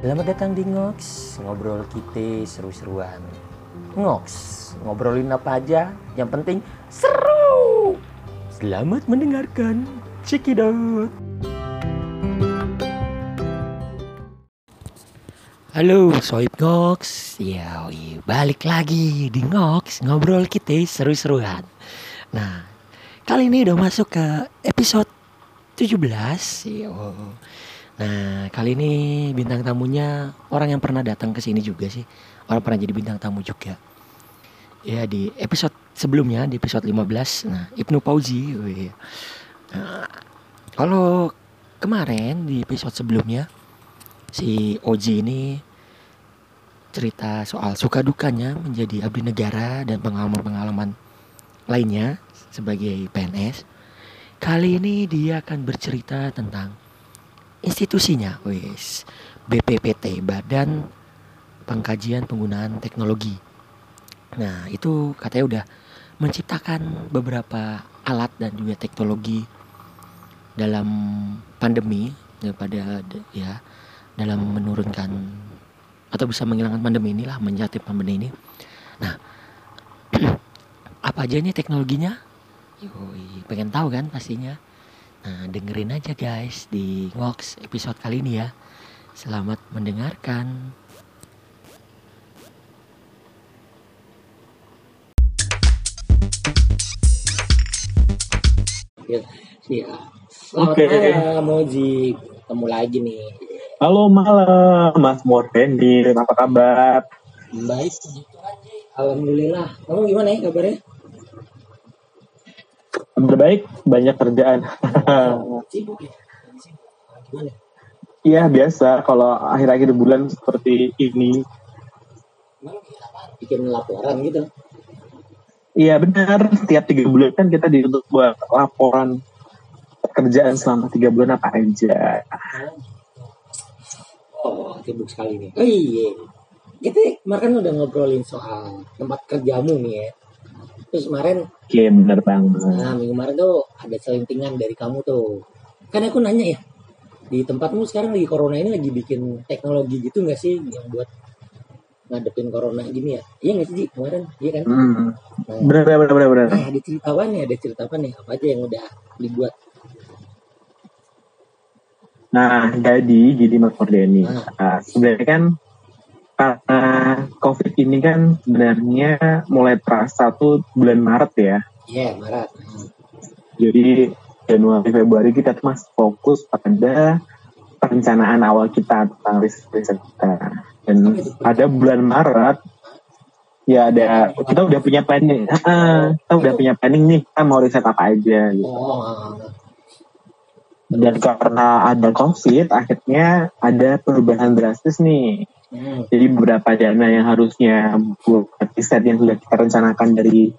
Selamat datang di Ngox, ngobrol kita seru-seruan. Ngox, ngobrolin apa aja, yang penting seru. Selamat mendengarkan, out. Halo Soib Ngox, ya balik lagi di Ngox, ngobrol kita seru-seruan. Nah, kali ini udah masuk ke episode 17. Yo. Nah, kali ini bintang tamunya orang yang pernah datang ke sini juga sih. Orang pernah jadi bintang tamu juga. Ya, di episode sebelumnya, di episode 15. Nah, Ibnu Pauzi. Nah, kalau kemarin di episode sebelumnya, si Oji ini cerita soal suka dukanya menjadi abdi negara dan pengalaman-pengalaman lainnya sebagai PNS. Kali ini dia akan bercerita tentang institusinya, wis BPPT Badan Pengkajian Penggunaan Teknologi. Nah itu katanya udah menciptakan beberapa alat dan juga teknologi dalam pandemi daripada ya dalam menurunkan atau bisa menghilangkan pandemi inilah menjati pandemi ini. Nah apa aja ini teknologinya? Yoi, pengen tahu kan pastinya. Nah, dengerin aja guys di Ngox episode kali ini ya. Selamat mendengarkan. Ya, ya. Selamat Oke. malam, Moji. Ketemu lagi nih. Halo malam Mas Mordendi, apa kabar? Baik. Alhamdulillah. Kamu gimana ya kabarnya? Kabar baik, banyak kerjaan. Sibuk ya? Gimana? Iya biasa, kalau akhir-akhir bulan seperti ini. Bikin laporan gitu? Iya benar, tiap tiga bulan kan kita dituntut buat laporan pekerjaan selama tiga bulan apa aja. Oh, sibuk sekali nih. Oh iya. Kita kemarin kan udah ngobrolin soal tempat kerjamu nih ya. Terus kemarin, Oke, benar banget. nah minggu kemarin tuh ada selentingan dari kamu tuh. Kan aku nanya ya, di tempatmu sekarang lagi corona ini lagi bikin teknologi gitu nggak sih yang buat ngadepin corona gini ya? Iya nggak sih Ji? kemarin? Iya kan? Hmm, Nah, benar benar benar benar. nah, ada cerita apa nih? Ada cerita apa nih? Apa aja yang udah dibuat? Nah, jadi gini Mas Mordeni. Ah. Nah, sebenarnya kan karena COVID ini kan sebenarnya mulai terasa tuh bulan Maret ya. Iya, Maret. Hmm. Jadi Januari Februari kita tuh masih fokus pada perencanaan awal kita tentang riset-riset kita. Dan pada bulan Maret ya ada kita udah punya planning. Ah, kita udah punya planning nih kita mau riset apa aja gitu. Oh, Dan karena ada COVID akhirnya ada perubahan drastis nih. Hmm. Jadi beberapa dana yang harusnya buat riset yang sudah kita rencanakan dari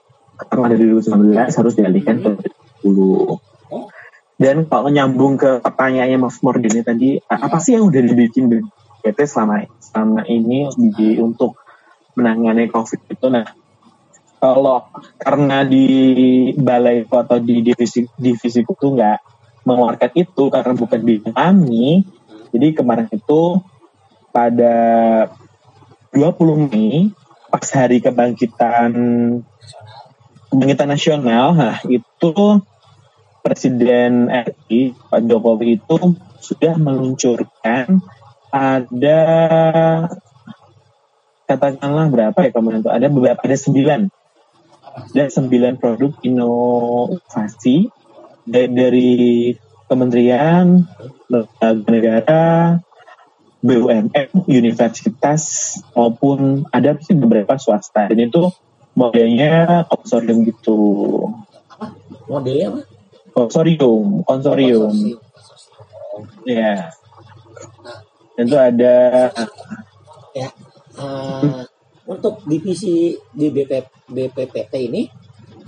katakanlah dari 2019 harus dialihkan ke 2020. Dan kalau nyambung ke pertanyaannya Mas Mordini tadi, apa sih yang udah dibikin BPT selama selama ini di, untuk menangani COVID itu? Nah, kalau karena di balai atau di divisi divisi itu nggak mengeluarkan itu karena bukan di kami, jadi kemarin itu pada 20 Mei pas hari kebangkitan kebangkitan nasional, nah itu Presiden RI Pak Jokowi itu sudah meluncurkan ada katakanlah berapa ya kemarin itu ada beberapa ada sembilan. Ada sembilan produk inovasi dari, dari kementerian lembaga negara BUMN universitas maupun ada sih beberapa swasta dan itu modelnya konsorsium gitu Apa? Modelnya apa? Konsorsium. Konsorsium. ya dan itu ada ya eh, untuk divisi di BP, BPPT ini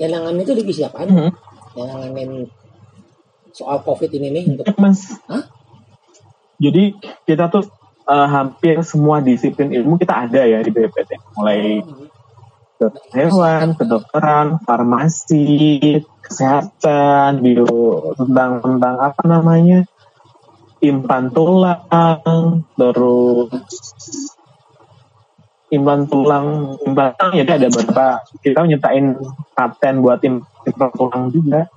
yang nanganin itu divisi apa Hmm. yang nanganin soal covid ini nih untuk mas Hah? jadi kita tuh eh, hampir semua disiplin ilmu kita ada ya di BPT mulai hewan, kedokteran, farmasi, kesehatan, bio tentang tentang apa namanya implan tulang, terus implan tulang, implan tulang jadi ada beberapa. Kita nyiptain paten buat implan tulang juga.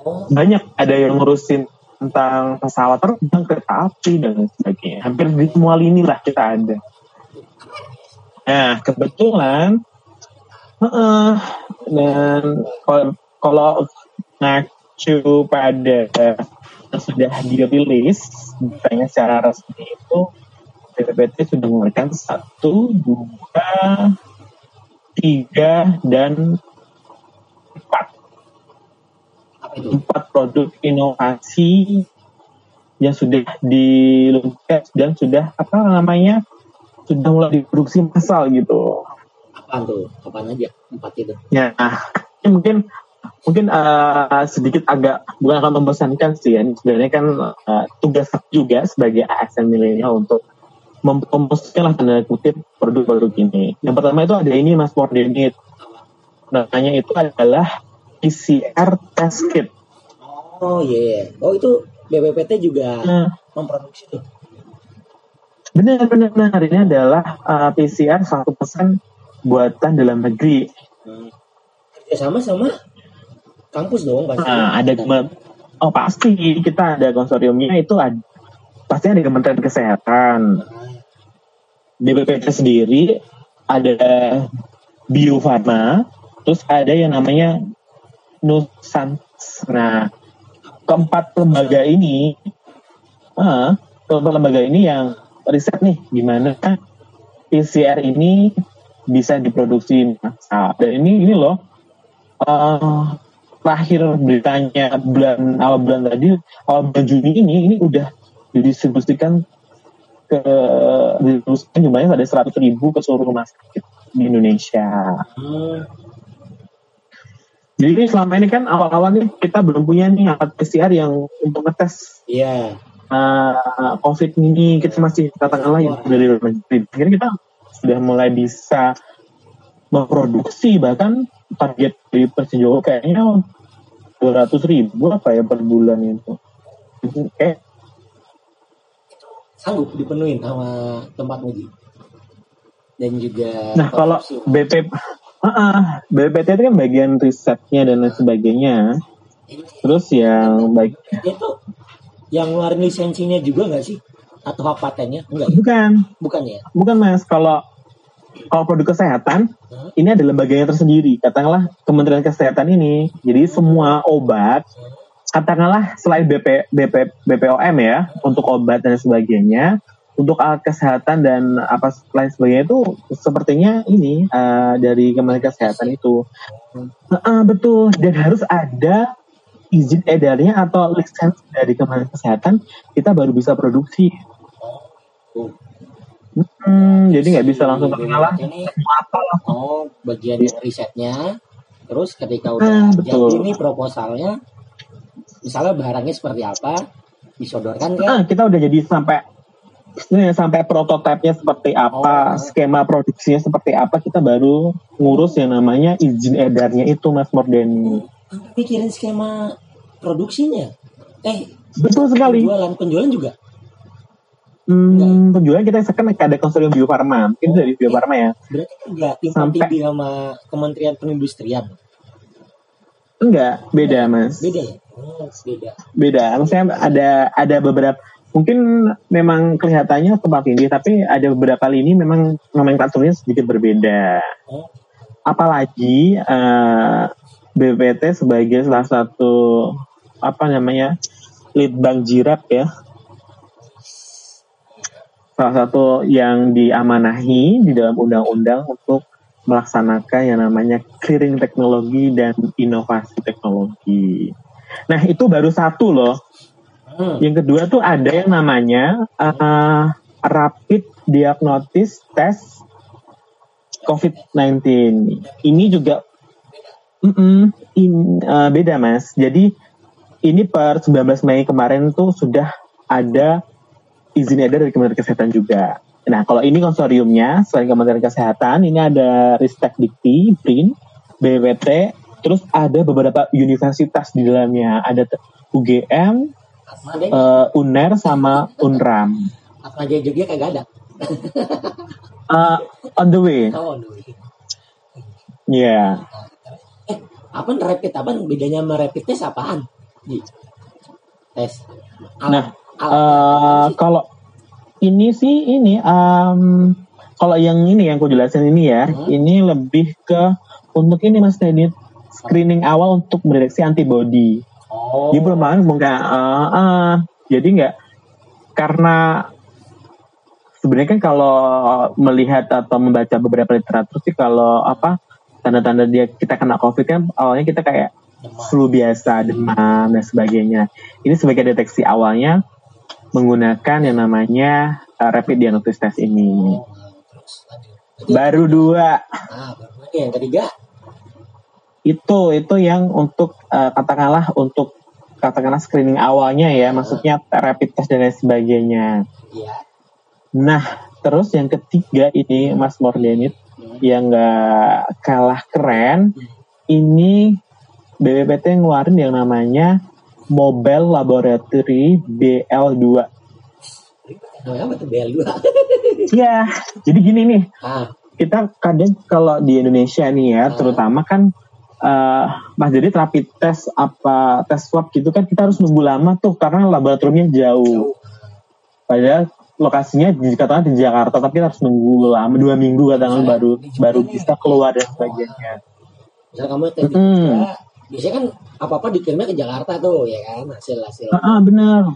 Oh, Banyak ada yang ngurusin tentang pesawat terbang, kereta api dan sebagainya. Hampir di semua lini lah kita ada. Nah, kebetulan Heeh. dan kalau, ngacu pada yang sudah dirilis bukannya secara resmi itu BPPT sudah mengeluarkan satu, dua, tiga, dan empat? Empat produk inovasi yang sudah diluncurkan dan sudah apa namanya sudah mulai diproduksi massal gitu. Apaan tuh? Apaan aja? Empat itu. Ya, nah, ini mungkin mungkin eh, sedikit agak bukan akan membosankan sih ya. Sebenarnya kan eh, tugas juga sebagai ASN milenial untuk mempromosikan lah tanda kutip produk-produk ini. Yang pertama itu ada ini Mas Mordinit. Namanya itu adalah PCR test kit. Oh iya. Oh itu BPPT juga Nah, memproduksi tuh. benar benar benar ini adalah eh, PCR 100% buatan dalam negeri. Hmm. Kerjasama sama kampus dong pasti. Nah, ada oh pasti kita ada konsorsiumnya itu ada pasti ada Kementerian Kesehatan. BPT sendiri ada Bio Farma, terus ada yang namanya Nusant. Nah, keempat lembaga ini, ah, keempat lembaga ini yang riset nih gimana PCR ini bisa diproduksi massal. Dan ini ini loh, eh, terakhir beritanya bulan awal bulan tadi, awal bulan Juni ini, ini udah didistribusikan ke didistribusikan jumlahnya ada 100 ribu ke seluruh rumah sakit di Indonesia. Hmm. Jadi selama ini kan awal-awal nih kita belum punya nih alat PCR yang untuk ngetes Iya. uh, COVID ini kita masih katakanlah yang dari luar negeri. Akhirnya kita sudah mulai bisa memproduksi bahkan target di Jokowi kayaknya 200 ribu apa ya per bulan itu. Kayak Sanggup dipenuhin sama tempat uji. Dan juga Nah kalau. BP, Ah, BPT itu kan bagian risetnya dan lain sebagainya. Terus yang baik itu yang ngeluarin lisensinya juga nggak sih? Atau hak patennya? Enggak ya? bukan, Bukan ya? bukan mas. Kalau kalau produk kesehatan Hah? ini ada lembaganya tersendiri. Katakanlah Kementerian Kesehatan ini. Jadi semua obat, katakanlah selain BP, BP, BPOM ya untuk obat dan sebagainya, untuk alat kesehatan dan apa lain sebagainya itu sepertinya ini eh, dari Kementerian Kesehatan itu. Heeh, betul. Dan harus ada izin edarnya atau lisensi dari Kementerian Kesehatan kita baru bisa produksi. Tuh. Hmm, jadi nggak bisa langsung terkenal Ini apa oh bagian risetnya. Terus ketika Ah, udah betul. jadi nih proposalnya, misalnya barangnya seperti apa, disodorkan kan? Ah, kita udah jadi sampai ini sampai prototipenya seperti Oh. apa, skema produksinya seperti apa, kita baru ngurus yang namanya izin edarnya itu Mas Mordeni. Pikirin skema produksinya. Eh, Betul sekali. penjualan penjualan juga. Hmm, penjualan kita sekarang ada konsorsium Bio Farma, mungkin dari Bio Farma ya. Berarti enggak tim Sampai- sama Kementerian Perindustrian. Enggak, beda Mas. Beda ya? Oh, beda. Beda. Maksudnya ada ada beberapa mungkin memang kelihatannya tempat tinggi, tapi ada beberapa lini memang nomenklaturnya sedikit berbeda. Oh, apalagi eh, BPT sebagai salah satu apa namanya lead bank jirap ya salah satu yang diamanahi di dalam undang-undang untuk melaksanakan yang namanya clearing teknologi dan inovasi teknologi. Nah itu baru satu loh. Hmm. Yang kedua tuh ada yang namanya eh, rapid diagnosis test COVID-19. Ini juga mm-mm, in- eh, beda mas. Jadi ini per 19 Mei kemarin tuh sudah ada izin edar dari Kementerian Kesehatan juga. Nah kalau ini konsorsiumnya selain Kementerian Kesehatan ini ada Ristek Dikti, BRIN, BPT, terus ada beberapa universitas di dalamnya. Ada UGM, Eh, UNER sama UNRAM. Atma Jaya Jogja kagak ada. Eh, on the way, Oh, aduh. ya. Eh, apa rapid apa bedanya sama rapid test apaan? Tes. Nah, alat- Eh, kalau ini sih ini em, kalau yang ini yang aku jelasin ini ya, Hmm. ini lebih ke untuk ini Mas Teddy screening awal untuk mendeteksi antibody. Oh. Dia belum eh, eh, jadi nggak karena sebenarnya kan kalau melihat atau membaca beberapa literatur sih kalau apa tanda-tanda dia kita kena covid kan awalnya kita kayak flu biasa, demam dan sebagainya. Ini sebagai deteksi awalnya menggunakan yang namanya uh, rapid diagnosis test ini. Oh, Baru dua Ah, baru yang ketiga. Itu itu yang untuk uh, katakanlah untuk katakanlah screening awalnya ya, maksudnya rapid test dan lain sebagainya. Iya. Nah, terus yang ketiga ini Mas Mordenit Hmm. yang nggak kalah keren, ini BPPT ngeluarin yang namanya Mobile Laboratory BL2. Namanya apa tuh BL2? Ya, jadi gini nih, ah, kita kadang kalau di Indonesia nih ya, terutama kan eh Mas jadi rapid test apa tes swab gitu kan kita harus nunggu lama tuh karena laboratoriumnya jauh. Padahal lokasinya dikatakan di Jakarta tapi kita harus nunggu lama dua minggu katakan baru baru bisa keluar dan sebagainya. misal kamu tes. Jogja, biasanya kan apa-apa dikirimnya ke Jakarta tuh, ya kan? Hasil-hasil Ah benar.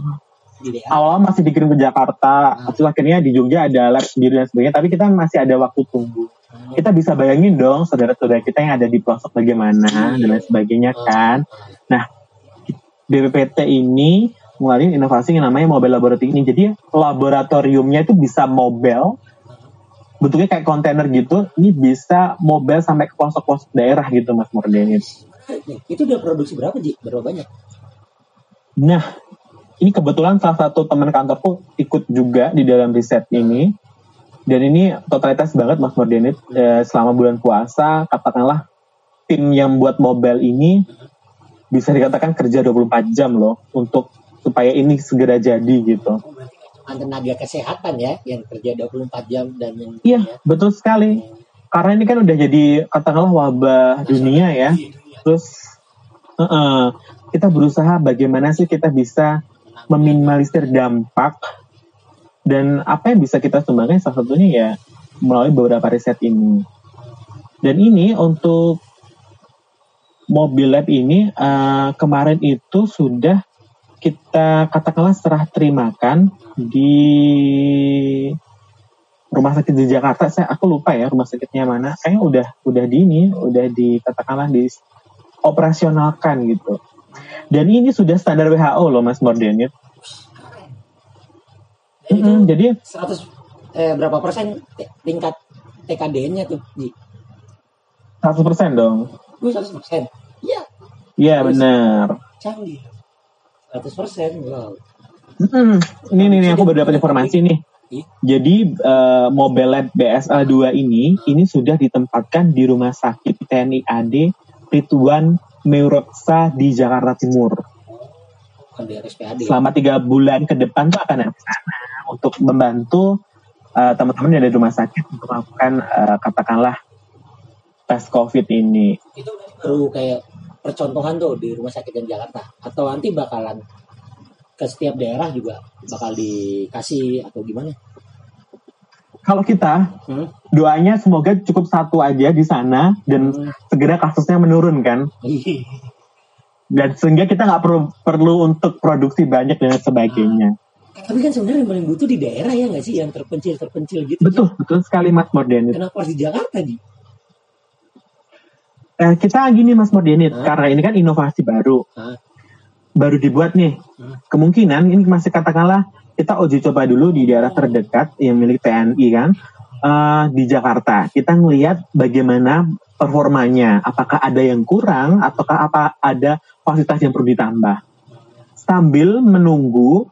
DA. Awalnya masih dikirim ke Jakarta, terus akhirnya di Jogja ada lab sendiri dan sebagainya. Tapi kita masih ada waktu tunggu. Kita bisa bayangin dong saudara-saudara kita yang ada di pelosok bagaimana dan lain sebagainya kan. Nah, BPPT ini ngeluarin inovasi yang namanya mobile laboratory ini. Jadi laboratoriumnya itu bisa mobile, bentuknya kayak kontainer gitu. Ini bisa mobile sampai ke pelosok-pelosok daerah gitu, Mas Mordeni. Nih, itu udah produksi berapa, Ji? Berapa banyak? Nah, ini kebetulan salah satu teman kantorku ikut juga di dalam riset ini. Dan ini totalitas banget Mas Mordenit eh, selama bulan puasa, katakanlah tim yang buat mobile ini bisa dikatakan kerja 24 jam loh untuk supaya ini segera jadi gitu. Tenaga kesehatan ya yang kerja 24 jam dan yang Iya, betul sekali. Karena ini kan udah jadi katakanlah wabah dunia ya. Terus eh-eh, kita berusaha bagaimana sih kita bisa meminimalisir dampak dan apa yang bisa kita sumbangkan salah satunya ya melalui beberapa riset ini. Dan ini untuk mobil lab ini eh, kemarin itu sudah kita katakanlah serah terimakan di rumah sakit di Jakarta. Saya aku lupa ya rumah sakitnya mana. Kayaknya udah udah di ini, udah dikatakanlah di operasionalkan gitu. Dan ini sudah standar WHO loh Mas Mordenit. Dan itu Mm-mm, jadi 100 eh, berapa persen tingkat TKD-nya tuh, Ji? 100% dong. Gue 100 persen. Iya, Iya benar. canggih. 100 persen, wow. Mm-mm. Ini nih nih, aku baru dapat informasi nih. Iya. Jadi eh, Mobile Lab BSL 2 ini ini sudah ditempatkan di Rumah Sakit TNI AD Rituan Meuroksa di Jakarta Timur. RSPAD. Selama tiga bulan ke depan tuh akan ada sana untuk membantu eh, teman-teman yang ada di rumah sakit untuk melakukan eh, katakanlah tes COVID ini. Itu baru kayak percontohan tuh di rumah sakit yang Jakarta. Atau nanti bakalan ke setiap daerah juga bakal dikasih atau gimana? Kalau kita Hmm? doanya semoga cukup satu aja di sana dan Hmm. segera kasusnya menurun kan. dan sehingga kita nggak perlu perlu untuk produksi banyak dan sebagainya. Tapi kan sebenarnya yang paling butuh di daerah ya nggak sih yang terpencil-terpencil gitu. Betul, betul sekali Mas Mordenit. Kenapa harus di Jakarta, Ji? Eh, kita gini Mas Mordenit, Hah? karena ini kan inovasi baru, Hah? baru dibuat nih. Hmm. Kemungkinan ini masih katakanlah kita uji coba dulu di daerah terdekat yang milik TNI kan eh, di Jakarta. Kita ngelihat bagaimana performanya, apakah ada yang kurang ataukah apa ada fasilitas yang perlu ditambah. Sambil menunggu,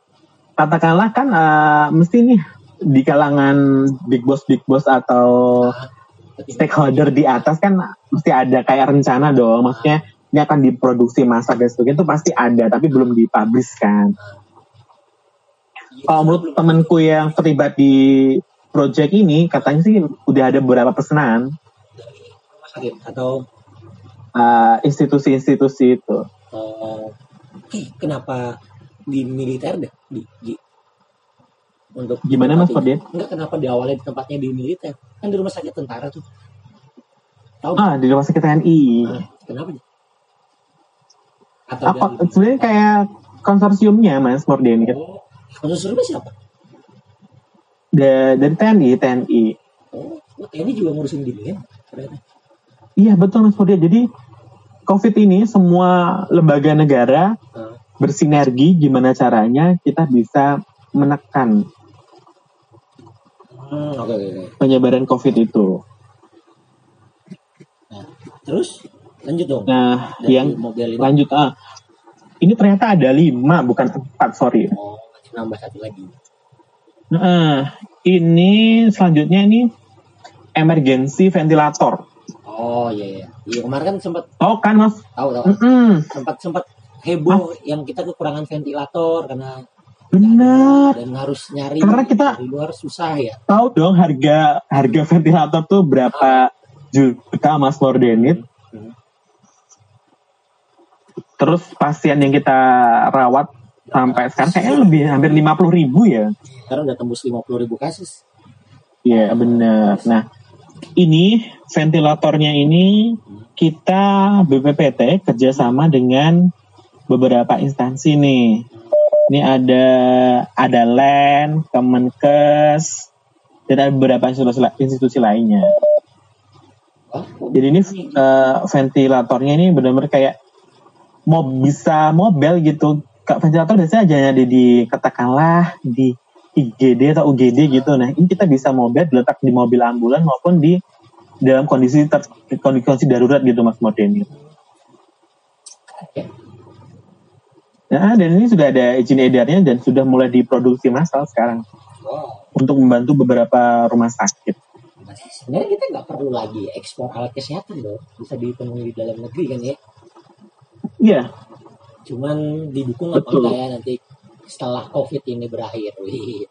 katakanlah kan eh, mesti nih di kalangan big boss big boss atau stakeholder di atas kan mesti ada kayak rencana dong. Maksudnya ini akan diproduksi masa dan sebagainya itu pasti ada, tapi belum dipublish kan. kalau menurut temanku yang terlibat di project ini katanya sih udah ada beberapa pesanan sakit atau uh, institusi-institusi itu. uh, eh, kenapa di militer deh di, di untuk Gimana, Mas. Fadil? Enggak kenapa diawali di tempatnya di militer kan di rumah sakit tentara tuh tahu Ah, di rumah sakit TNI. Nah, kenapa ya? atau Apa sebenarnya kayak konsorsiumnya Mas Mordeni oh, konsorsiumnya siapa Da- dari TNI, TNI. oh oh, TNI juga ngurusin kan ternyata Iya betul Mas Mordeni. Jadi COVID ini semua lembaga negara Nah, bersinergi gimana caranya kita bisa menekan hmm, oke oke. penyebaran COVID itu. Nah, terus lanjut dong Nah, Dari yang lanjut ah, ini ternyata ada lima bukan empat sorry. oh nambah satu lagi Nah, ini selanjutnya ini emergency ventilator. oh iya iya iya kemarin kan sempat Tahu kan Mas? tahu tahu Mm-mm, sempat sempat heboh yang kita kekurangan ventilator karena benar. dan harus nyari Karena kita- dari luar susah ya Tahu dong harga harga ventilator tuh berapa juta Mas Mordenit? Hmm. Terus pasien yang kita rawat sampai sekarang kayaknya lebih hampir 50 ribu ya. sekarang udah tembus 50 ribu kasus Iya benar. Nah ini ventilatornya ini kita BPPT kerjasama dengan beberapa instansi nih. Ini ada ada LAN, Kemenkes, dan ada beberapa institusi, institusi lainnya. Jadi ini eh, ventilatornya ini benar-benar kayak mau bisa mobile gitu. Kak ventilator biasanya aja ada di katakanlah di IGD atau UGD gitu. Nah ini kita bisa mobile diletak di mobil ambulan maupun di dalam kondisi ter, kondisi darurat gitu Mas Mordeni. Nah dan ini sudah ada izin edarnya dan sudah mulai diproduksi massal sekarang. Wow. Untuk membantu beberapa rumah sakit. Sebenarnya kita nggak perlu lagi ekspor alat kesehatan dong. Bisa dipenuhi di dalam negeri kan ya? Iya, cuman didukung apa enggak ya nanti setelah covid ini berakhir. Wih.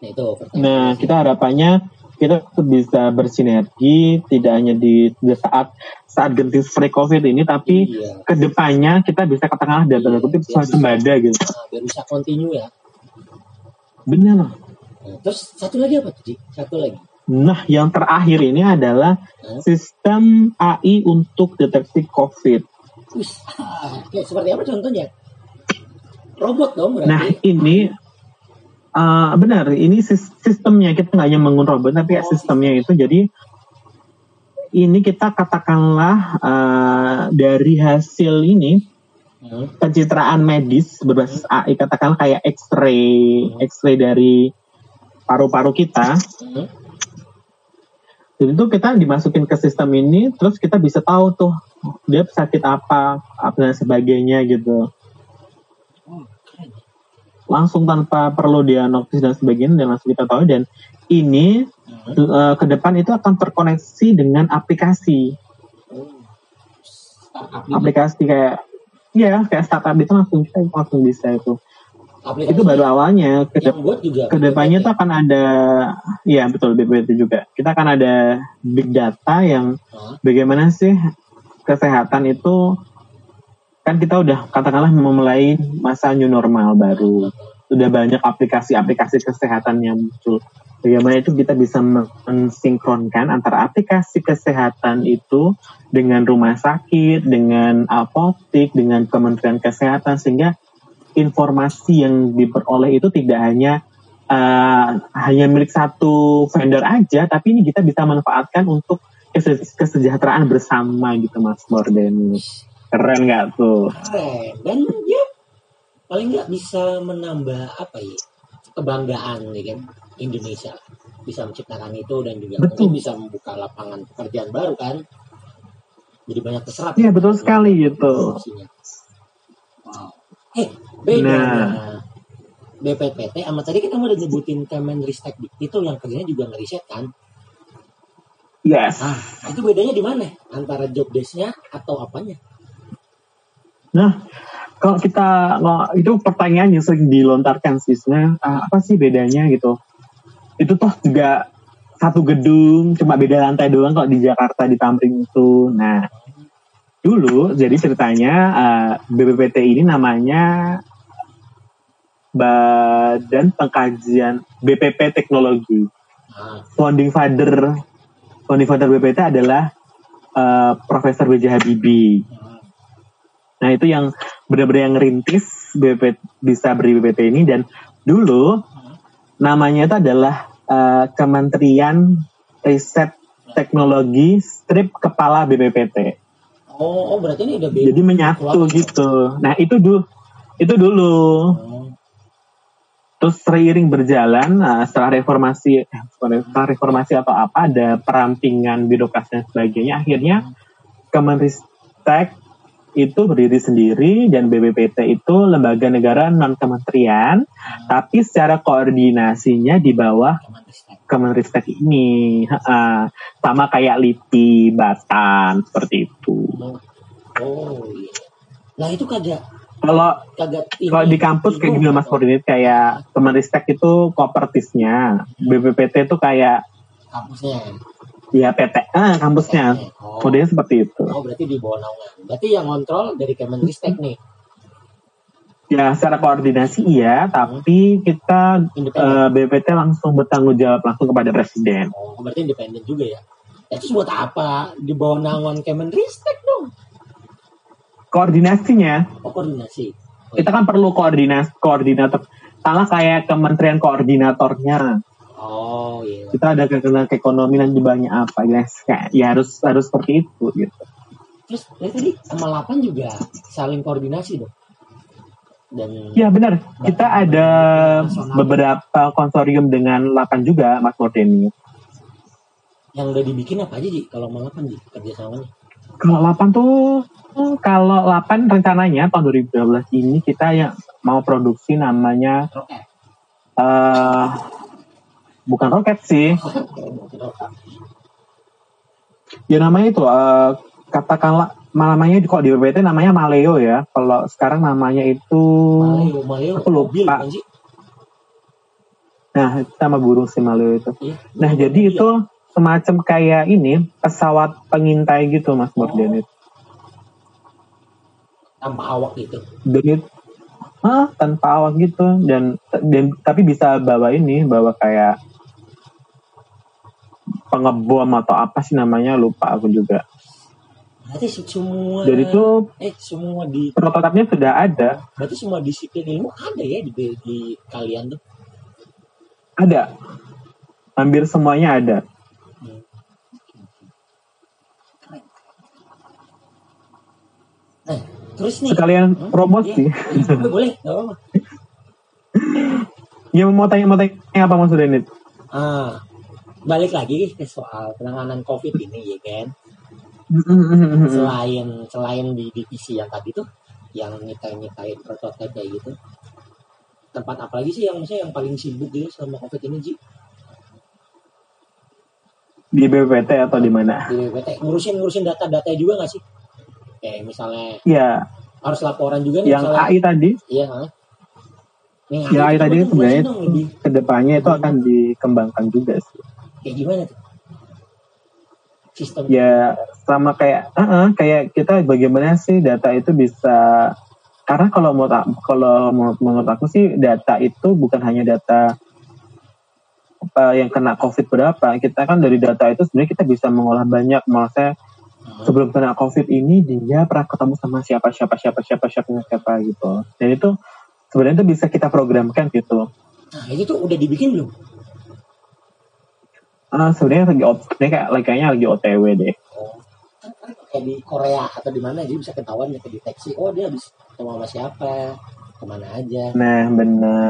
nah itu Nah, kita harapannya kita bisa bersinergi tidak hanya di, di saat saat genting free covid ini, tapi iya ke depannya kita bisa katakanlah dalam tanda kutip Iya, swasembada gitu. nah, biar bisa continue ya Benar. Nah, terus satu lagi apa tuh Ji? satu lagi Nah, yang terakhir ini adalah Hah? sistem AI untuk deteksi COVID. Wih, ah, kayak seperti apa contohnya robot dong berarti Nah, ini uh, benar, ini sis- sistemnya. Kita nggak hanya menggunakan robot, tapi ya Oh, sistemnya itu. Jadi ini kita katakanlah uh, dari hasil ini Hmm, pencitraan medis berbasis AI katakanlah kayak X-ray, X-ray dari paru-paru kita. hmm. Jadi itu kita dimasukin ke sistem ini, terus kita bisa tahu tuh dia sakit apa, apa dan sebagainya gitu. Langsung tanpa perlu diagnosis dan sebagainya dan langsung kita tahu dan ini Hmm. eh, ke depan itu akan terkoneksi dengan aplikasi, gitu. aplikasi kayak ya kayak startup itu langsung kita langsung bisa itu. aplikasi Itu baru awalnya. Ke juga ke depannya tuh akan ada ya betul BPT juga kita akan ada big data yang Hah? bagaimana sih kesehatan itu kan kita udah katakanlah memulai masa new normal baru sudah banyak aplikasi-aplikasi kesehatan yang muncul bagaimana itu kita bisa mensinkronkan antara aplikasi kesehatan itu dengan rumah sakit dengan apotik dengan kementerian kesehatan sehingga informasi yang diperoleh itu tidak hanya uh, hanya milik satu vendor aja, tapi ini kita bisa manfaatkan untuk kese- kesejahteraan bersama gitu Mas Morden. Keren nggak tuh? keren dan ya paling nggak bisa menambah apa ya kebanggaan ya kan Indonesia bisa menciptakan itu dan juga Betul. bisa membuka lapangan pekerjaan baru kan jadi banyak terserap Iya betul sekali gitu. Wow eh bedanya Nah. BPPT sama tadi kita udah nyebutin Kemenristek itu yang kerjanya juga ngeriset kan Yes. nah itu bedanya di mana antara job desk-nya atau apanya Nah, kalau kita itu pertanyaan yang sering dilontarkan sih sebenarnya ah, apa sih bedanya gitu itu toh juga satu gedung cuma beda lantai doang kalau di Jakarta di Tamrin itu nah dulu jadi ceritanya uh, BPPT ini namanya Badan Pengkajian BPP Teknologi Ah, founding father founding father BPT adalah uh, Profesor B.J. Habibie ah. Nah itu yang benar-benar yang ngerintis BP, bisa beri BPT ini dan dulu namanya itu adalah eh, Kementerian Riset Teknologi Strip Kepala BPPT. Oh, oh berarti ini udah beda. Jadi menyatu gitu. Nah itu dulu itu dulu. Oh, Terus seiring berjalan nah, setelah reformasi setelah reformasi atau apa ada perampingan birokrasi dan sebagainya akhirnya Kemenristek itu berdiri sendiri dan BPPT itu lembaga negara non kementerian tapi secara koordinasinya di bawah Kemenristek. Ini sama kayak LIPI, Batan seperti itu. Oh, oh iya. Nah itu kagak Kalau kagak kalau di kampus kayak gini Mas Koordinat kayak Kemenristek itu kopertisnya, BPPT itu kayak kampusnya. Ya PT ah kampusnya. Oh. Modelnya seperti itu. Oh berarti di bawah naungan. Berarti yang kontrol dari Kemenristek nih, Ya secara koordinasi iya, tapi kita independen. eh, BPT langsung bertanggung jawab langsung kepada presiden. Oh berarti independen juga ya. Ya, Terus buat apa di bawah naungan Kemenristek dong? Koordinasinya Oh koordinasi. Oh, kita kan perlu koordinasi koordinator. Salah kayak kementerian koordinatornya. Oh iya. Kita ada kekenangan ekonomi dan jumlahnya apa ya, kayak- ya harus harus seperti itu gitu. Terus ya tadi sama Lapan juga saling koordinasi dong. Dan Ya benar, kita ada beberapa konsorium dengan 8 juga Mas Mordeni. yang udah dibikin apa aja Ji? Kalau sama Lapan Ji kerjasamanya? Kalau 8 tuh kalau 8 rencananya tahun 2012 ini kita yang mau produksi namanya Roket. eh bukan roket sih. Ya namanya itu eh, katakanlah namanya di kok di BPT namanya Maleo ya. Kalau sekarang namanya itu Maleo, Maleo, aku lupa. mobil nah sama burung si Maleo itu. Iya. Nah, jadi Mobil. itu semacam kayak ini pesawat pengintai gitu Mas Mordeni. tanpa awak gitu. Dan itu ah, tanpa awak gitu dan, dan tapi bisa bawa ini, bawa kayak pengebom atau apa sih namanya lupa aku juga. Berarti se- semua Jadi itu eh semua di prototipnya sudah ada, berarti semua disiplin ilmu ada ya di, di kalian tuh. ada. Hampir semuanya ada. Hmm. Nah, terus nih Sekalian Hmm, promosi. iya, boleh, nggak apa-apa. Ya mau tanya mau tanya apa Mas Denit? Ah, balik lagi ke soal penanganan COVID ini ya kan. Hmm. Selain selain di divisi yang tadi tuh yang nyitain nyitain prototipe kayak gitu. Tempat apa lagi sih yang maksudnya yang paling sibuk gitu selama COVID ini Ji? Di BPT atau di mana? Di BPT ngurusin ngurusin data-data juga nggak sih? Kayak misalnya Ya, harus laporan juga nih yang misalnya. AI tadi, Iya, yang AI coba tadi sebenarnya ke depannya itu akan dikembangkan juga sih. Kayak gimana tuh? Sistem ya sama kayak uh kayak kita bagaimana sih data itu bisa karena kalau menurut aku, kalau menurut, menurut aku sih data itu bukan hanya data apa yang kena covid berapa kita kan dari data itu sebenarnya kita bisa mengolah banyak maksudnya Hmm. sebelum kena covid ini dia pernah ketemu sama siapa siapa siapa siapa siapa siapa gitu dan itu sebenarnya itu bisa kita programkan gitu Nah, itu tuh udah dibikin belum? Ah sebenarnya lagi ot- sebenarnya kayak kayaknya lagi otw deh Oh, kan kan kayak di Korea atau di mana jadi bisa ketahuan ya kedeteksi. Oh, dia habis ketemu sama siapa, ke mana aja. nah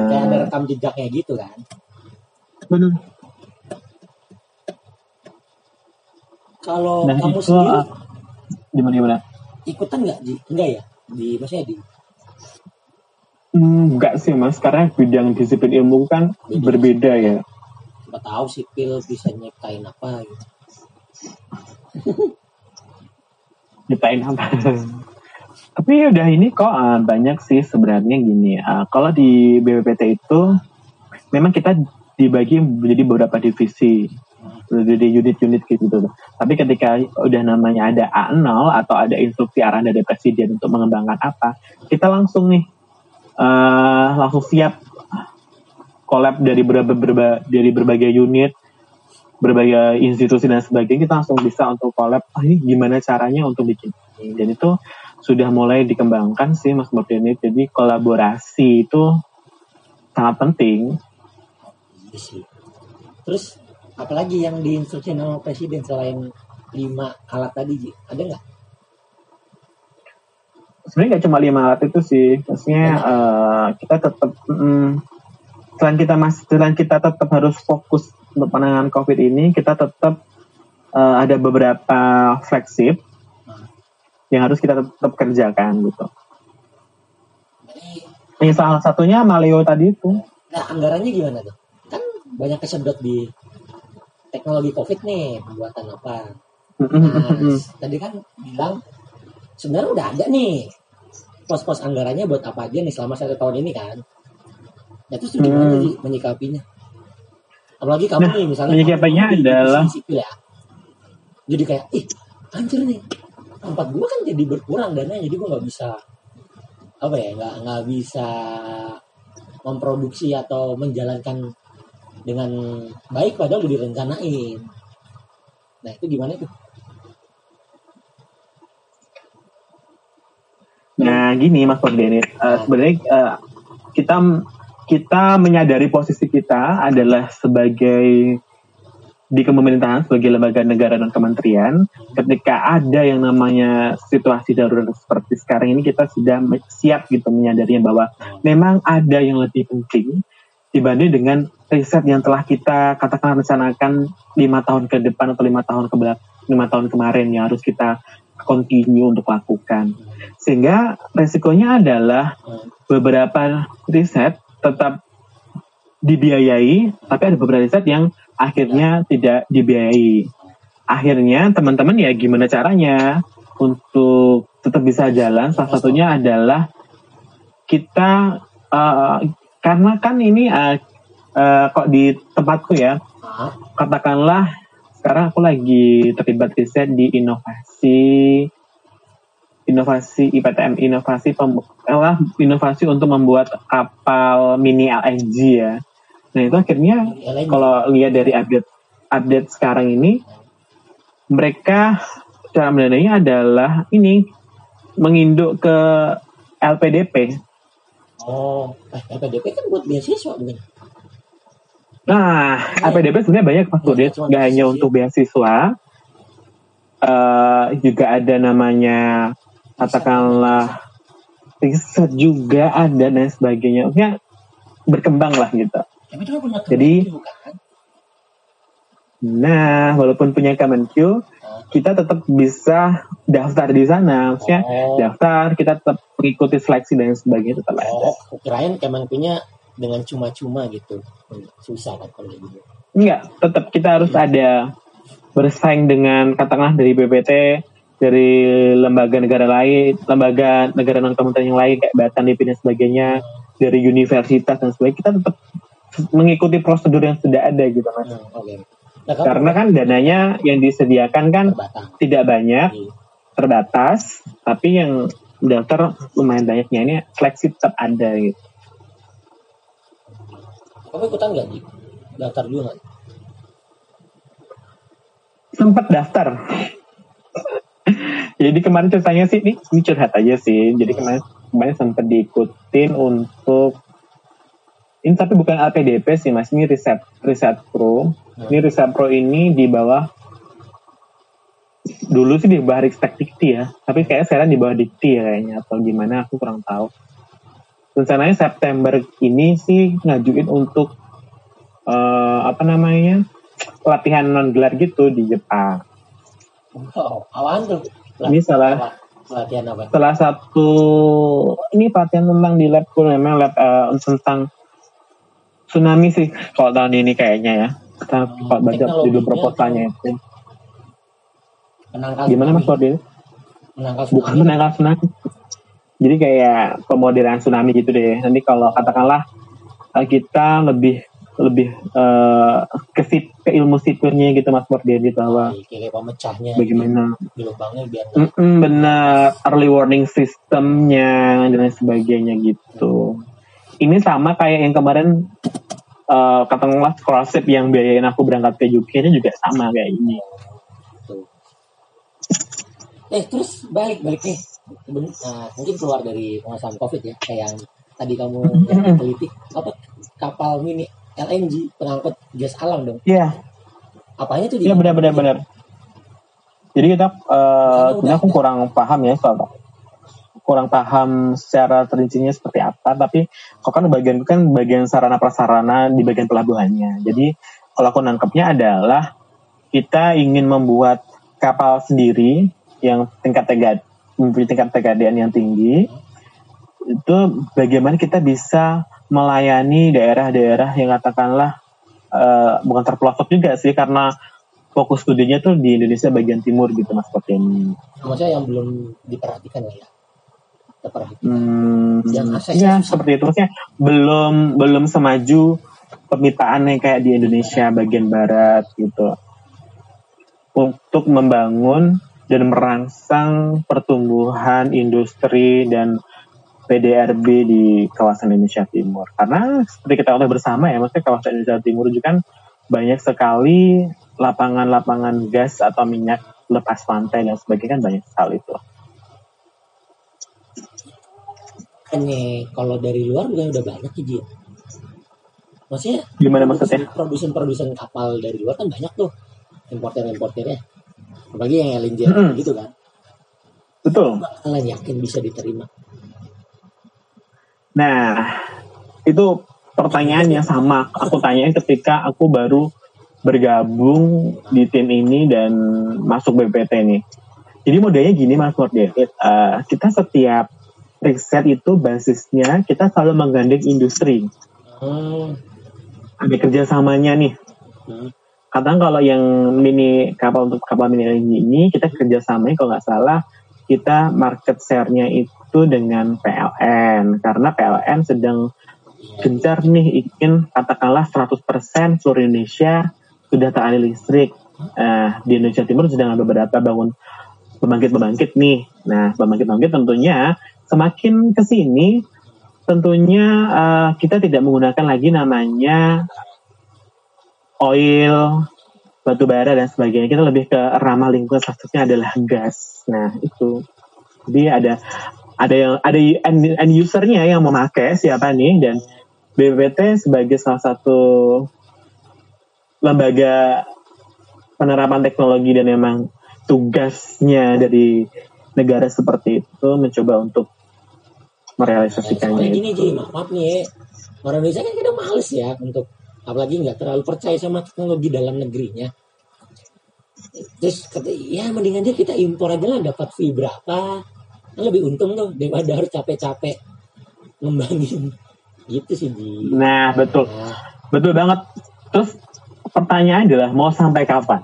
Kayak ada benar rekam jejaknya gitu kan. benar Kalau nah kamu itu sendiri ah, gimana gimana ikutan nggak? Ji? Enggak ya? Di maksudnya di Hmm, enggak sih mas, karena bidang disiplin ilmu kan Beda. berbeda ya. Nggak tahu sipil bisa nyiptain apa gitu. Nyiptain apa? Tapi udah ini kok uh, banyak sih sebenarnya gini. Uh, kalau di BPPT itu memang kita dibagi menjadi beberapa divisi jadi unit-unit gitu tuh. Tapi ketika udah namanya ada A0 atau ada instruksi arahan dari presiden untuk mengembangkan apa, kita langsung nih uh, langsung siap collab dari berbagai, berbagai dari berbagai unit, berbagai institusi dan sebagainya kita langsung bisa untuk collab. Ah, ini gimana caranya untuk bikin ini? Dan itu sudah mulai dikembangkan sih Mas Murtini. Jadi kolaborasi itu sangat penting. Terus apalagi yang diinstruksi sama presiden selain lima alat tadi? Ada nggak? Sebenarnya nggak cuma lima alat itu sih. Maksudnya uh, kita tetap mm, selain kita masih selain kita tetap harus fokus untuk penanganan COVID ini, kita tetap uh, ada beberapa flagship yang harus kita tetap kerjakan gitu. Ini salah satunya Maleo tadi itu. Nah, anggarannya gimana tuh? Kan banyak kesedot di teknologi COVID nih, pembuatan apa. Nah, tadi kan bilang sebenarnya udah ada nih pos-pos anggarannya buat apa aja nih selama satu tahun ini kan. Nah, terus gimana hmm. sih menyikapinya? Apalagi kamu nah, nih misalnya menyikapinya adalah sipil ya. Jadi kayak, ih anjir nih, tempat gue kan jadi berkurang dana jadi gue nggak bisa apa ya nggak nggak bisa memproduksi atau menjalankan dengan baik padahal udah direncanain nah itu gimana tuh nah gini mas Dennis uh, sebenarnya uh, kita kita menyadari posisi kita adalah sebagai di pemerintahan sebagai lembaga negara dan kementerian, ketika ada yang namanya situasi darurat seperti sekarang ini kita sudah siap gitu menyadari bahwa memang ada yang lebih penting dibanding dengan riset yang telah kita katakan rencanakan lima tahun ke depan atau lima tahun ke lima tahun kemarin yang harus kita continue untuk lakukan. Sehingga resikonya adalah beberapa riset tetap dibiayai tapi ada beberapa riset yang akhirnya tidak dibiayai. Akhirnya teman-teman ya gimana caranya untuk tetap bisa jalan? Salah satunya adalah kita uh, karena kan ini uh, uh, kok di tempatku ya, katakanlah sekarang aku lagi terlibat riset di inovasi inovasi IPTM inovasi pem, inovasi untuk membuat kapal mini LNG ya Nah itu akhirnya kalau lihat dari update update sekarang ini mereka cara mendanainya adalah ini menginduk ke LPDP. Oh, eh, LPDP kan buat beasiswa bukan? Nah, ya. LPDP sebenarnya banyak Mas Budi, nggak hanya untuk beasiswa, uh, juga ada namanya katakanlah riset juga ada dan sebagainya. Maksudnya berkembang lah gitu. Tapi itu punya Jadi, kan? Nah, walaupun punya Kemenq, oh. kita tetap bisa daftar di sana. Maksudnya oh. daftar, kita tetap mengikuti seleksi dan sebagainya tetap oh, ada. Kirain Kemenq-nya dengan cuma-cuma gitu. Susah kan kalau gitu. Enggak, tetap kita harus hmm. ada bersaing dengan katakanlah dari BPT, dari lembaga negara lain, lembaga negara non kementerian yang lain kayak Batan, DP dan sebagainya, dari universitas dan sebagainya, kita tetap mengikuti prosedur yang sudah ada gitu mas. Hmm, okay. nah, Karena kan dananya yang disediakan kan terbatas. tidak banyak, hmm. terbatas, tapi yang daftar lumayan banyaknya ini seleksi tetap ada gitu. Kamu ikutan nggak di daftar nggak? Sempat daftar. Jadi kemarin ceritanya sih ini, ini curhat aja sih. Jadi kemarin kemarin sempat diikutin untuk ini tapi bukan LPDP sih mas, ini riset riset pro. Ini riset pro ini di bawah dulu sih di bawah Ristek Dikti ya, tapi kayak sekarang di bawah Dikti ya kayaknya atau gimana aku kurang tahu. Rencananya September ini sih ngajuin untuk uh, apa namanya latihan non gelar gitu di Jepang. Oh, awan tuh? Ini salah latihan apa? Salah satu ini pelatihan tentang di lab memang lab uh, tentang tsunami sih kalau tahun ini kayaknya ya. Kita hmm, baca judul proposalnya itu. Menangkal Gimana Mas? Menangkal tsunami. Bukan menangkal tsunami. Jadi kayak pemodelan tsunami gitu deh. Nanti kalau katakanlah uh, kita lebih lebih uh, ke, ke ilmu sipilnya gitu Mas Mordian bahwa kayak pemecahnya bagaimana di lubangnya biar nggak- Mm-mm, benar early warning sistemnya dan lain sebagainya gitu. Ini sama kayak yang kemarin uh, katakanlah scholarship yang biayain aku berangkat ke UK ini juga sama kayak ini. Tuh. Eh terus balik balik nih. Nah, mungkin keluar dari pengasahan COVID ya, kayak yang tadi kamu yang teliti apa kapal mini LNG pengangkut gas alam dong. Iya, Apanya tuh iya benar-benar benar. Jadi kita uh, aku kurang paham ya soal kurang paham secara perincinya seperti apa, tapi kok kan bagian kan bagian sarana prasarana di bagian pelabuhannya. Jadi kalau aku nangkepnya adalah kita ingin membuat kapal sendiri yang tingkat tegad mempunyai tingkat tegadean yang tinggi itu bagaimana kita bisa melayani daerah-daerah yang katakanlah eh, bukan terpelosok juga sih karena fokus studinya tuh di Indonesia bagian timur gitu mas seperti ini. Maksudnya yang belum diperhatikan lah ya. Terperhatikan. Hmm, Yang akses ya seperti itu maksudnya belum belum semaju pemitaannya kayak di Indonesia bagian barat gitu untuk membangun dan merangsang pertumbuhan industri dan PDRB di kawasan Indonesia Timur karena seperti kita ketahui bersama ya maksudnya kawasan Indonesia Timur juga kan banyak sekali lapangan-lapangan gas atau minyak lepas pantai dan sebagainya kan banyak sekali itu. Hanya kalau dari luar bukan udah banyak ya Jin. Maksudnya Gimana maksudnya? produsen-produsen kapal dari luar kan banyak tuh importer-importernya. Apalagi yang LNG Mm-mm. gitu kan. Betul. Kalian yakin bisa diterima? Nah, itu pertanyaan yang sama aku tanyain ketika aku baru bergabung di tim ini dan masuk BPT nih. Jadi modelnya gini Mas Nur David, Eh, kita setiap riset itu basisnya kita selalu menggandeng industri. Hmm. Ada kerjasamanya nih. Hmm. Kadang kalau yang mini kapal untuk kapal mini ini kita kerjasamanya kalau nggak salah kita market share-nya itu dengan PLN karena PLN sedang gencar nih ingin katakanlah 100% seluruh Indonesia sudah teralih listrik. Nah, di Indonesia Timur sedang ada beberapa bangun pembangkit-pembangkit nih. Nah, pembangkit-pembangkit tentunya semakin ke sini tentunya eh, kita tidak menggunakan lagi namanya oil, batu bara dan sebagainya. Kita lebih ke ramah lingkungan statusnya adalah gas. Nah, itu. Jadi ada ada yang ada end, end usernya yang memakai siapa nih dan BPPT sebagai salah satu lembaga penerapan teknologi dan memang tugasnya dari negara seperti itu mencoba untuk merealisasikannya Soalnya gini itu. Ji, maaf, nih ya. Orang Indonesia kan kadang males ya untuk apalagi nggak terlalu percaya sama teknologi dalam negerinya. Terus kata, ya mendingan aja kita impor aja lah dapat fee berapa. Kan lebih untung tuh daripada harus capek-capek ngembangin gitu sih Ji. Nah, betul. Nah, Betul banget. Terus pertanyaan adalah mau sampai kapan?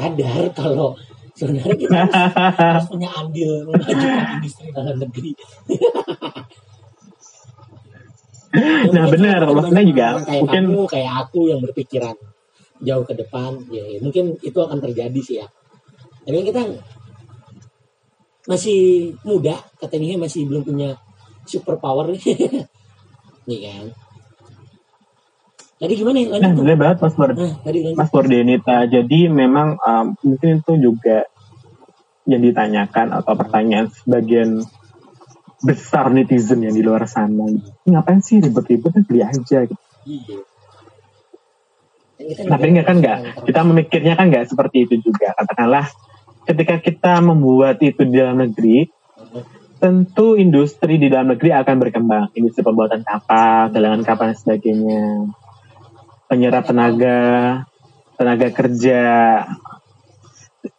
sadar kalau sebenarnya kita harus, harus punya andil memajukan industri dalam negeri. Nah, benar. Maksudnya juga kayak mungkin- kamu, kayak aku yang berpikiran jauh ke depan, ya, ya, mungkin itu akan terjadi sih ya. Tapi kan kita masih muda, katanya masih belum punya super power nih. nih kan. Tadi gimana ya? Nah, benar banget Mas Bur. Nah, tadi lanjut. Mas Bordenita. Jadi memang um, mungkin itu juga yang ditanyakan atau pertanyaan sebagian besar netizen yang di luar sana. Ngapain sih ribet-ribet beli aja gitu. Iya. Kan Tapi enggak kan enggak. Kita memikirnya kan enggak seperti itu juga. Katakanlah ketika kita membuat itu di dalam negeri, tentu industri di dalam negeri akan berkembang. Industri pembuatan kapal, galangan kapal dan sebagainya. Penyerap tenaga, tenaga kerja.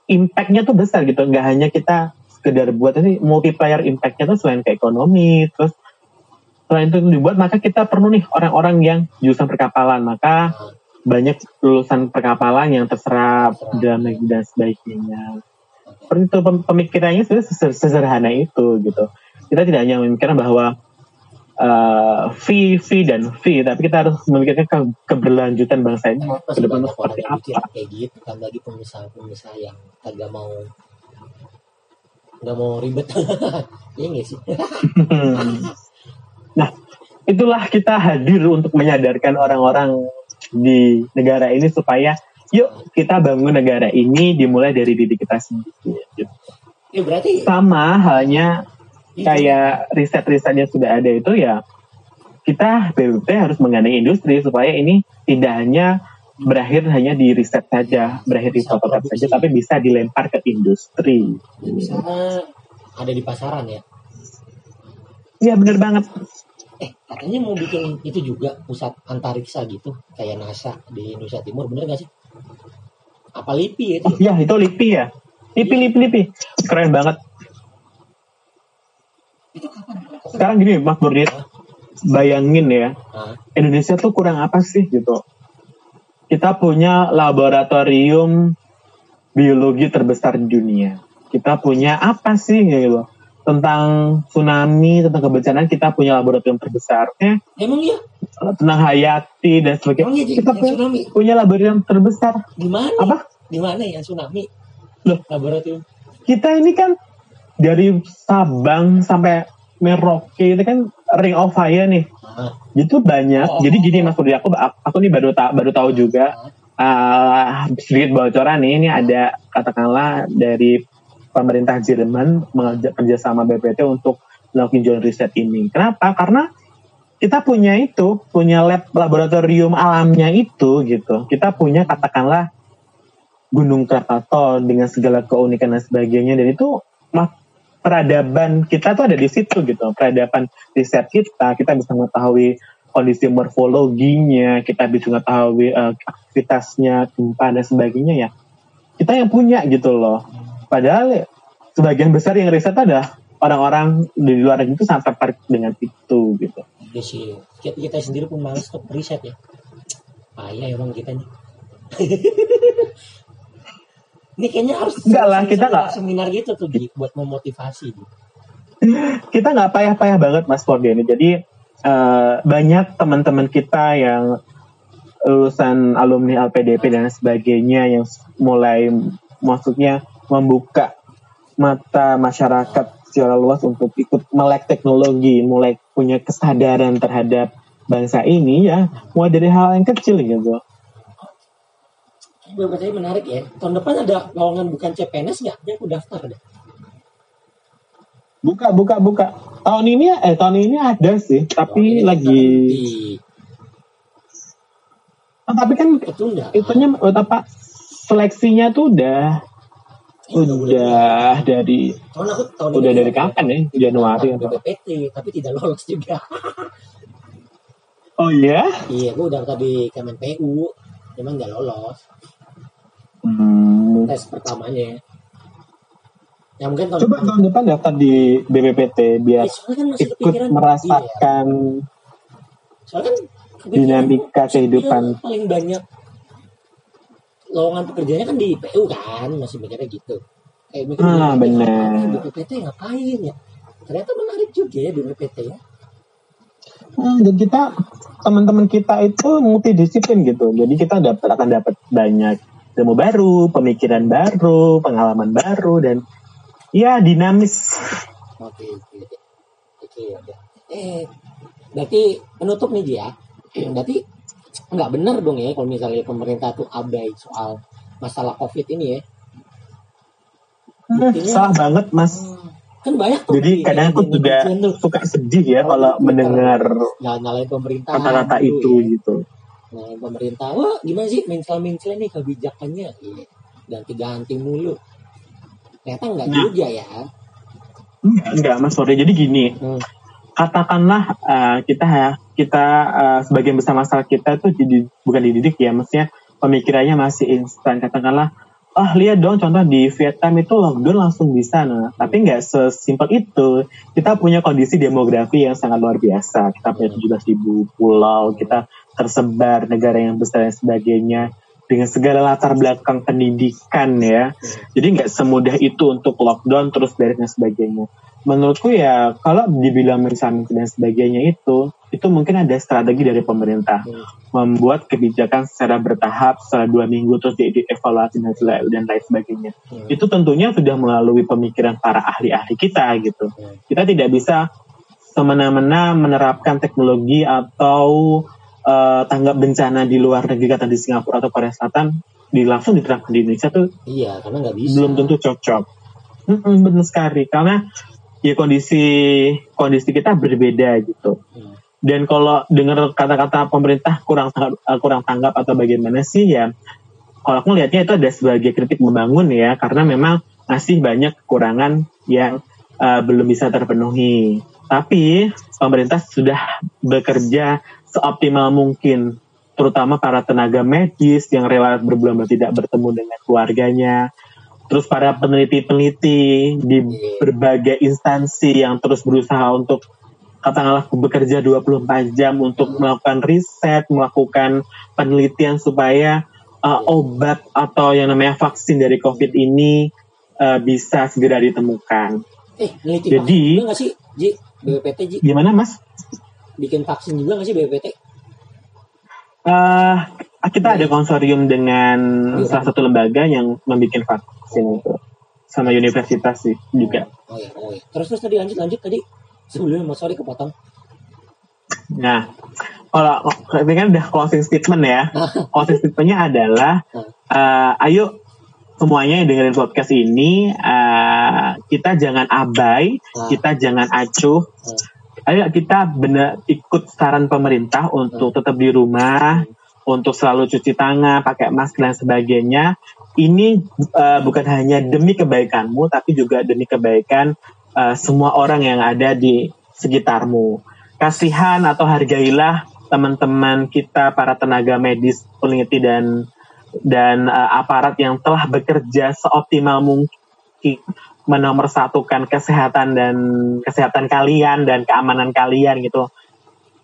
Impactnya tuh besar gitu. Nggak hanya kita sekedar buat ini multiplier impactnya tuh selain ke ekonomi, terus selain itu dibuat maka kita perlu nih orang-orang yang jurusan perkapalan. Maka banyak lulusan perkapalan yang terserap dalam negeri dan sebagainya. seperti itu Pem- pemikirannya sebenarnya sesederhana itu gitu kita tidak hanya memikirkan bahwa eh, fee fee dan fee tapi kita harus memikirkan ke- keberlanjutan bangsa ini ke depan seperti apa kayak gitu kan lagi pengusaha-pengusaha yang kagak mau nggak mau ribet. Iya nggak sih? Nah itulah kita hadir untuk menyadarkan orang-orang di negara ini supaya yuk kita bangun negara ini dimulai dari diri kita sendiri. Gitu. ya berarti sama halnya itu kayak riset-riset yang sudah ada itu ya kita BPT harus menggandeng industri supaya ini tidak hanya berakhir hanya di riset saja, berakhir di prototipe saja, tapi bisa dilempar ke industri. misalnya ada di pasaran ya Iya bener banget. eh katanya mau bikin itu juga pusat antariksa gitu kayak NASA di Indonesia Timur bener gak sih apa LIPI ya itu Oh iya itu LIPI ya. LIPI, LIPI, LIPI. Keren banget. itu kapan Sekarang gini Mas Burnit, bayangin ya, Indonesia tuh kurang apa sih gitu. Kita punya laboratorium biologi terbesar di dunia. Kita punya apa sih gitu tentang tsunami, tentang kebencanaan kita punya laboratorium terbesarnya, emang iya tentang hayati dan emang sebagainya. iya Kita yang punya, tsunami punya laboratorium terbesar. di mana Apa? di mana yang tsunami Loh. laboratorium Kita ini kan dari Sabang sampai Merauke itu kan ring of fire nih. nah, Itu banyak. Oh. Jadi gini Mas Budi, aku aku nih baru tak baru tahu juga uh, sedikit bocoran nih ini ada katakanlah dari pemerintah Jerman mengajak kerjasama BPT untuk melakukan joint riset ini. Kenapa? Karena kita punya itu, punya lab laboratorium alamnya itu gitu. Kita punya katakanlah Gunung Krakatau dengan segala keunikan dan sebagainya dan itu peradaban kita tuh ada di situ gitu. Peradaban riset kita, kita bisa mengetahui kondisi morfologinya, kita bisa mengetahui eh, aktivitasnya, gempa dan sebagainya ya. Kita yang punya gitu loh. Padahal sebagian besar yang riset ada orang-orang di luar negeri itu sangat tertarik dengan itu gitu. Iya sih kita, kita sendiri pun males untuk riset ya payah emang kita nih ini kayaknya harus Enggak lah, kita nggak- seminar gitu tuh Gi, buat memotivasi kita nggak payah-payah banget Mas Fordiani. Jadi eh, banyak teman-teman kita yang lulusan alumni LPDP dan sebagainya yang mulai maksudnya membuka mata masyarakat secara luas untuk ikut melek teknologi, mulai punya kesadaran terhadap bangsa ini ya, mulai dari hal yang kecil gitu. Tadi menarik ya. Tahun depan ada lowongan bukan CPNS nggak? Dia aku daftar deh. Buka, buka, buka. Tahun ini eh tahun ini ada sih, tapi lagi. Ah, tapi kan ketunda itunya eh, apa seleksinya tuh udah Iya, udah dari tahun aku tahun udah dari kapan ya? Januari atau BPT tapi tidak lolos juga. Oh iya? Iya aku daftar di Kemenpu memang nggak lolos hmm. tes pertamanya ya mungkin tahun coba tahun depan daftar di BPPT biar soalnya kan ikut merasakan Iya. soalnya kan kepikiran dinamika kehidupan paling banyak lowongan pekerjaannya kan di PU kan masih mikirnya gitu kayak mikir Ah, benar. BPPT ngapain ya ternyata menarik juga ya BPPT ya Hmm, dan kita teman-teman kita itu multidisiplin gitu jadi kita dapat akan dapat banyak ilmu baru pemikiran baru pengalaman baru dan ya dinamis. Oke oke oke. Oke eh berarti penutup nih dia berarti nggak benar dong ya kalau misalnya pemerintah tuh abai soal masalah covid ini ya. Hmm, salah banget mas. Kan banyak tuh Jadi di- kadang aku juga tuh. suka sedih ya kalau mendengar nyalain pemerintah kata-kata dulu, itu ya. gitu. Nyalain pemerintah wah gimana sih mencel-mencel nih kebijakannya ganti-ganti mulu ternyata nggak Nah. juga ya Enggak, enggak Mas Sore. Jadi gini, Hmm. katakanlah eh, kita kita eh, sebagian besar masyarakat kita tuh jadi bukan dididik ya, maksudnya pemikirannya masih instan. Katakanlah, ah lihat dong contoh di Vietnam itu lockdown langsung bisa, nah. Tapi nggak sesimpel itu. Kita punya kondisi demografi yang sangat luar biasa. Kita punya 17 ribu pulau, kita tersebar negara yang besar dan sebagainya. dengan segala latar belakang pendidikan ya. Jadi nggak semudah itu untuk lockdown terus dari dan sebagainya. Menurutku ya kalau dibilang mensamin dan sebagainya itu itu mungkin ada strategi dari pemerintah membuat kebijakan secara bertahap setelah dua minggu terus di dievaluasi dan dan lain sebagainya. Hmm. Itu tentunya sudah melalui pemikiran para ahli-ahli kita gitu. Hmm. Kita tidak bisa semena-mena menerapkan teknologi atau eh, tanggap bencana di luar negeri kata di Singapura atau Korea Selatan di langsung diterapkan di Indonesia tuh Iya, karena nggak bisa. belum tentu cocok. Mm-mm, benar sekali karena ya kondisi kondisi kita berbeda gitu. Hmm. Dan kalau dengar kata-kata pemerintah kurang tanggap, eh, kurang tanggap atau bagaimana sih ya? Kalau aku lihatnya itu ada sebagai kritik membangun ya karena memang masih banyak kekurangan yang eh, belum bisa terpenuhi. Tapi pemerintah sudah bekerja seoptimal mungkin, terutama para tenaga medis yang rela berbulan-bulan tidak bertemu dengan keluarganya, terus para peneliti-peneliti di berbagai instansi yang terus berusaha untuk katakanlah bekerja 24 jam untuk melakukan riset, melakukan penelitian supaya uh, obat atau yang namanya vaksin dari COVID ini uh, bisa segera ditemukan. Eh, neliti Jadi- vaksin sih, Ji? BPPT, Ji? Gimana, Mas? Bikin vaksin juga nggak sih BPPT? Uh, kita ada konsorium dengan Iya. salah satu lembaga yang membuat vaksin itu sama universitas sih juga. Oh iya, oh iya. Terus terus tadi lanjut lanjut tadi. Sebelumnya mau sorry kepotong. Nah, kalau ini kan udah closing statement ya. closing statementnya adalah, uh, ayo semuanya yang dengerin podcast ini, uh, kita jangan abai, Ah. kita jangan acuh. Ayo kita benar ikut saran pemerintah untuk tetap di rumah, untuk selalu cuci tangan, pakai masker dan sebagainya. Ini uh, bukan hanya demi kebaikanmu, tapi juga demi kebaikan uh, semua orang yang ada di sekitarmu. Kasihan atau hargailah teman-teman kita para tenaga medis, peneliti dan dan uh, aparat yang telah bekerja seoptimal mungkin menomorsatukan kesehatan dan kesehatan kalian dan keamanan kalian gitu.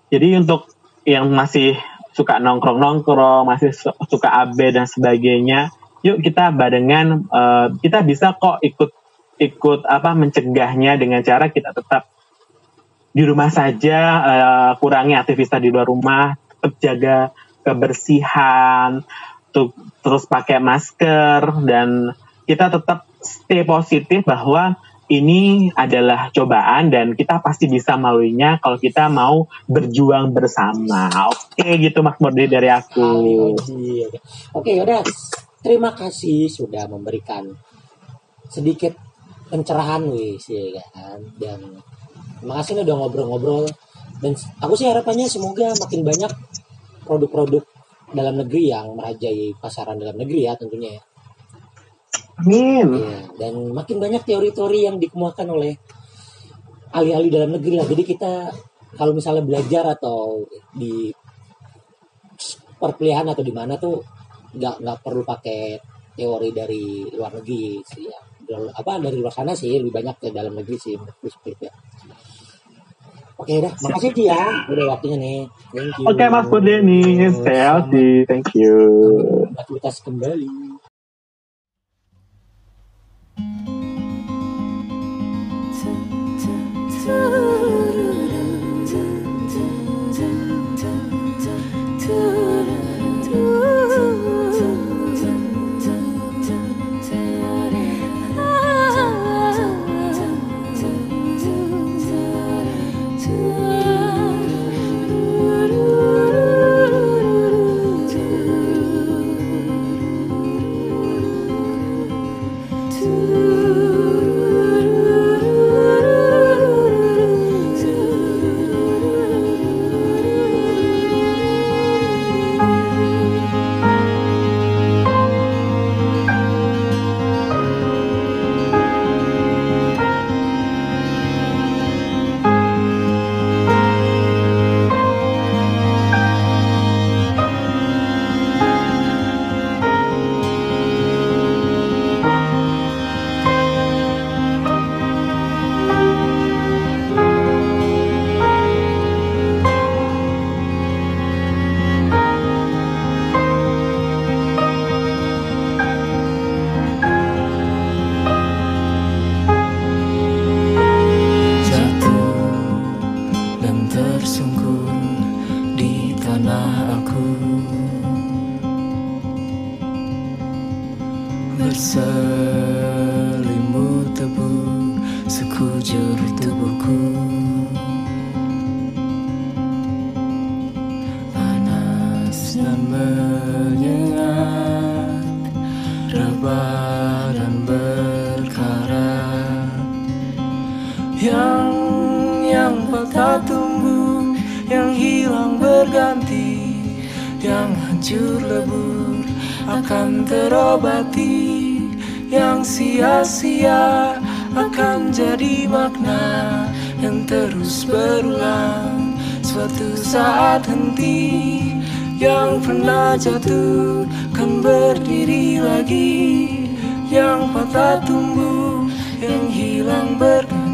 Jadi untuk yang masih suka nongkrong-nongkrong, masih su- suka AB dan sebagainya, yuk kita barengan eh, kita bisa kok ikut ikut apa mencegahnya dengan cara kita tetap di rumah saja, eh, kurangi aktivitas di luar rumah, tetap jaga kebersihan, terus pakai masker dan kita tetap stay positif bahwa ini adalah cobaan dan kita pasti bisa melaluinya kalau kita mau berjuang bersama. Oke gitu Mas Murdi dari aku. Oke, udah. Terima kasih sudah memberikan sedikit pencerahan wis ya kan. Dan terima kasih nih udah ngobrol-ngobrol. Dan aku sih harapannya semoga makin banyak produk-produk dalam negeri yang merajai pasaran dalam negeri ya tentunya ya. Amin. Iya, dan makin banyak teori-teori yang dikemukakan oleh ahli-ahli dalam negeri lah. Jadi kita kalau misalnya belajar atau di perkuliahan atau di mana tuh nggak nggak perlu pakai teori dari luar negeri sih ya. Apa dari luar sana sih lebih banyak ke dalam negeri sih seperti ya. Oke dah, makasih Ci ya. Udah waktunya nih. Thank you. Oke Mas Murdi nih, healthy. Thank you. Aktivitas kembali. do. Yang patah tumbuh Yang hilang berganti Yang hancur lebur akan terobati Yang sia-sia akan jadi makna Yang terus berulang. Suatu saat henti Yang pernah jatuh kan berdiri lagi Yang patah tumbuh Yang hilang berganti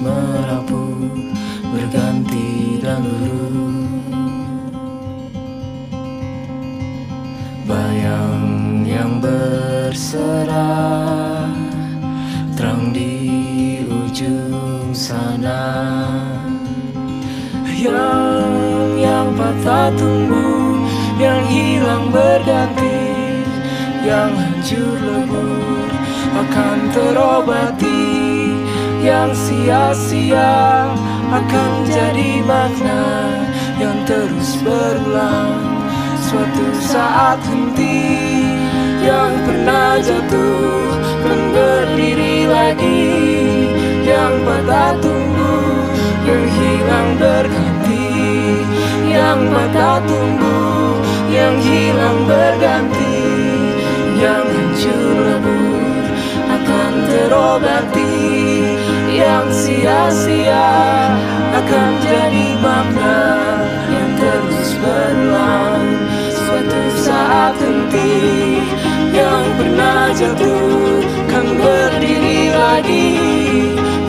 merapu berganti dan lulu Bayang yang berserah Terang di ujung sana. Yang yang patah tumbuh yang hilang berganti yang hancur lebur akan terobati yang sia-sia akan jadi makna yang terus berulang. Suatu saat henti yang pernah jatuh kan berdiri lagi yang patah tumbuh yang hilang berganti. Yang patah tumbuh yang hilang berganti. Yang hancur lebur akan terobati yang sia-sia akan jadi makna yang terus berulang suatu saat henti yang pernah jatuh kan berdiri lagi.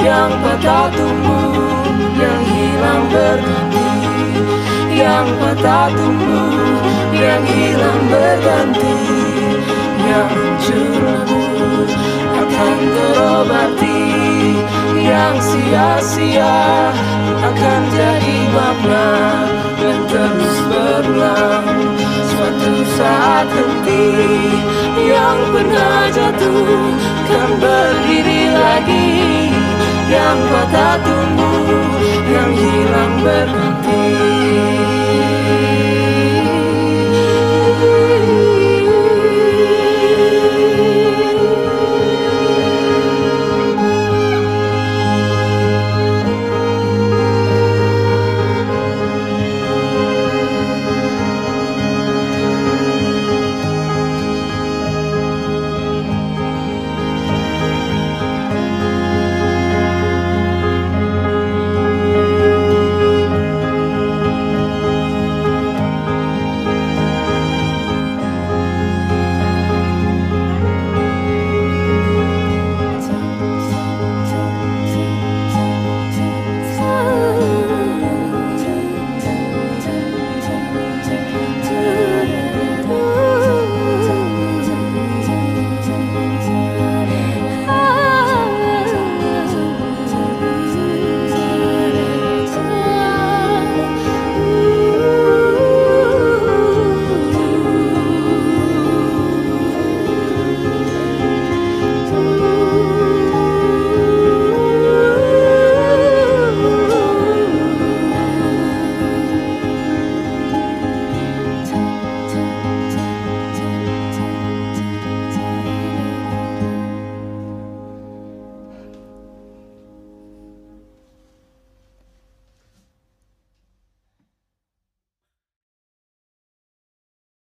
Yang patah tumbuh yang hilang berganti. Yang patah tumbuh yang hilang berganti. Yang lebur akan terobati yang sia-sia akan jadi makna yang terus berulang suatu saat henti yang pernah jatuh kan berdiri lagi. Yang patah tumbuh yang hilang berganti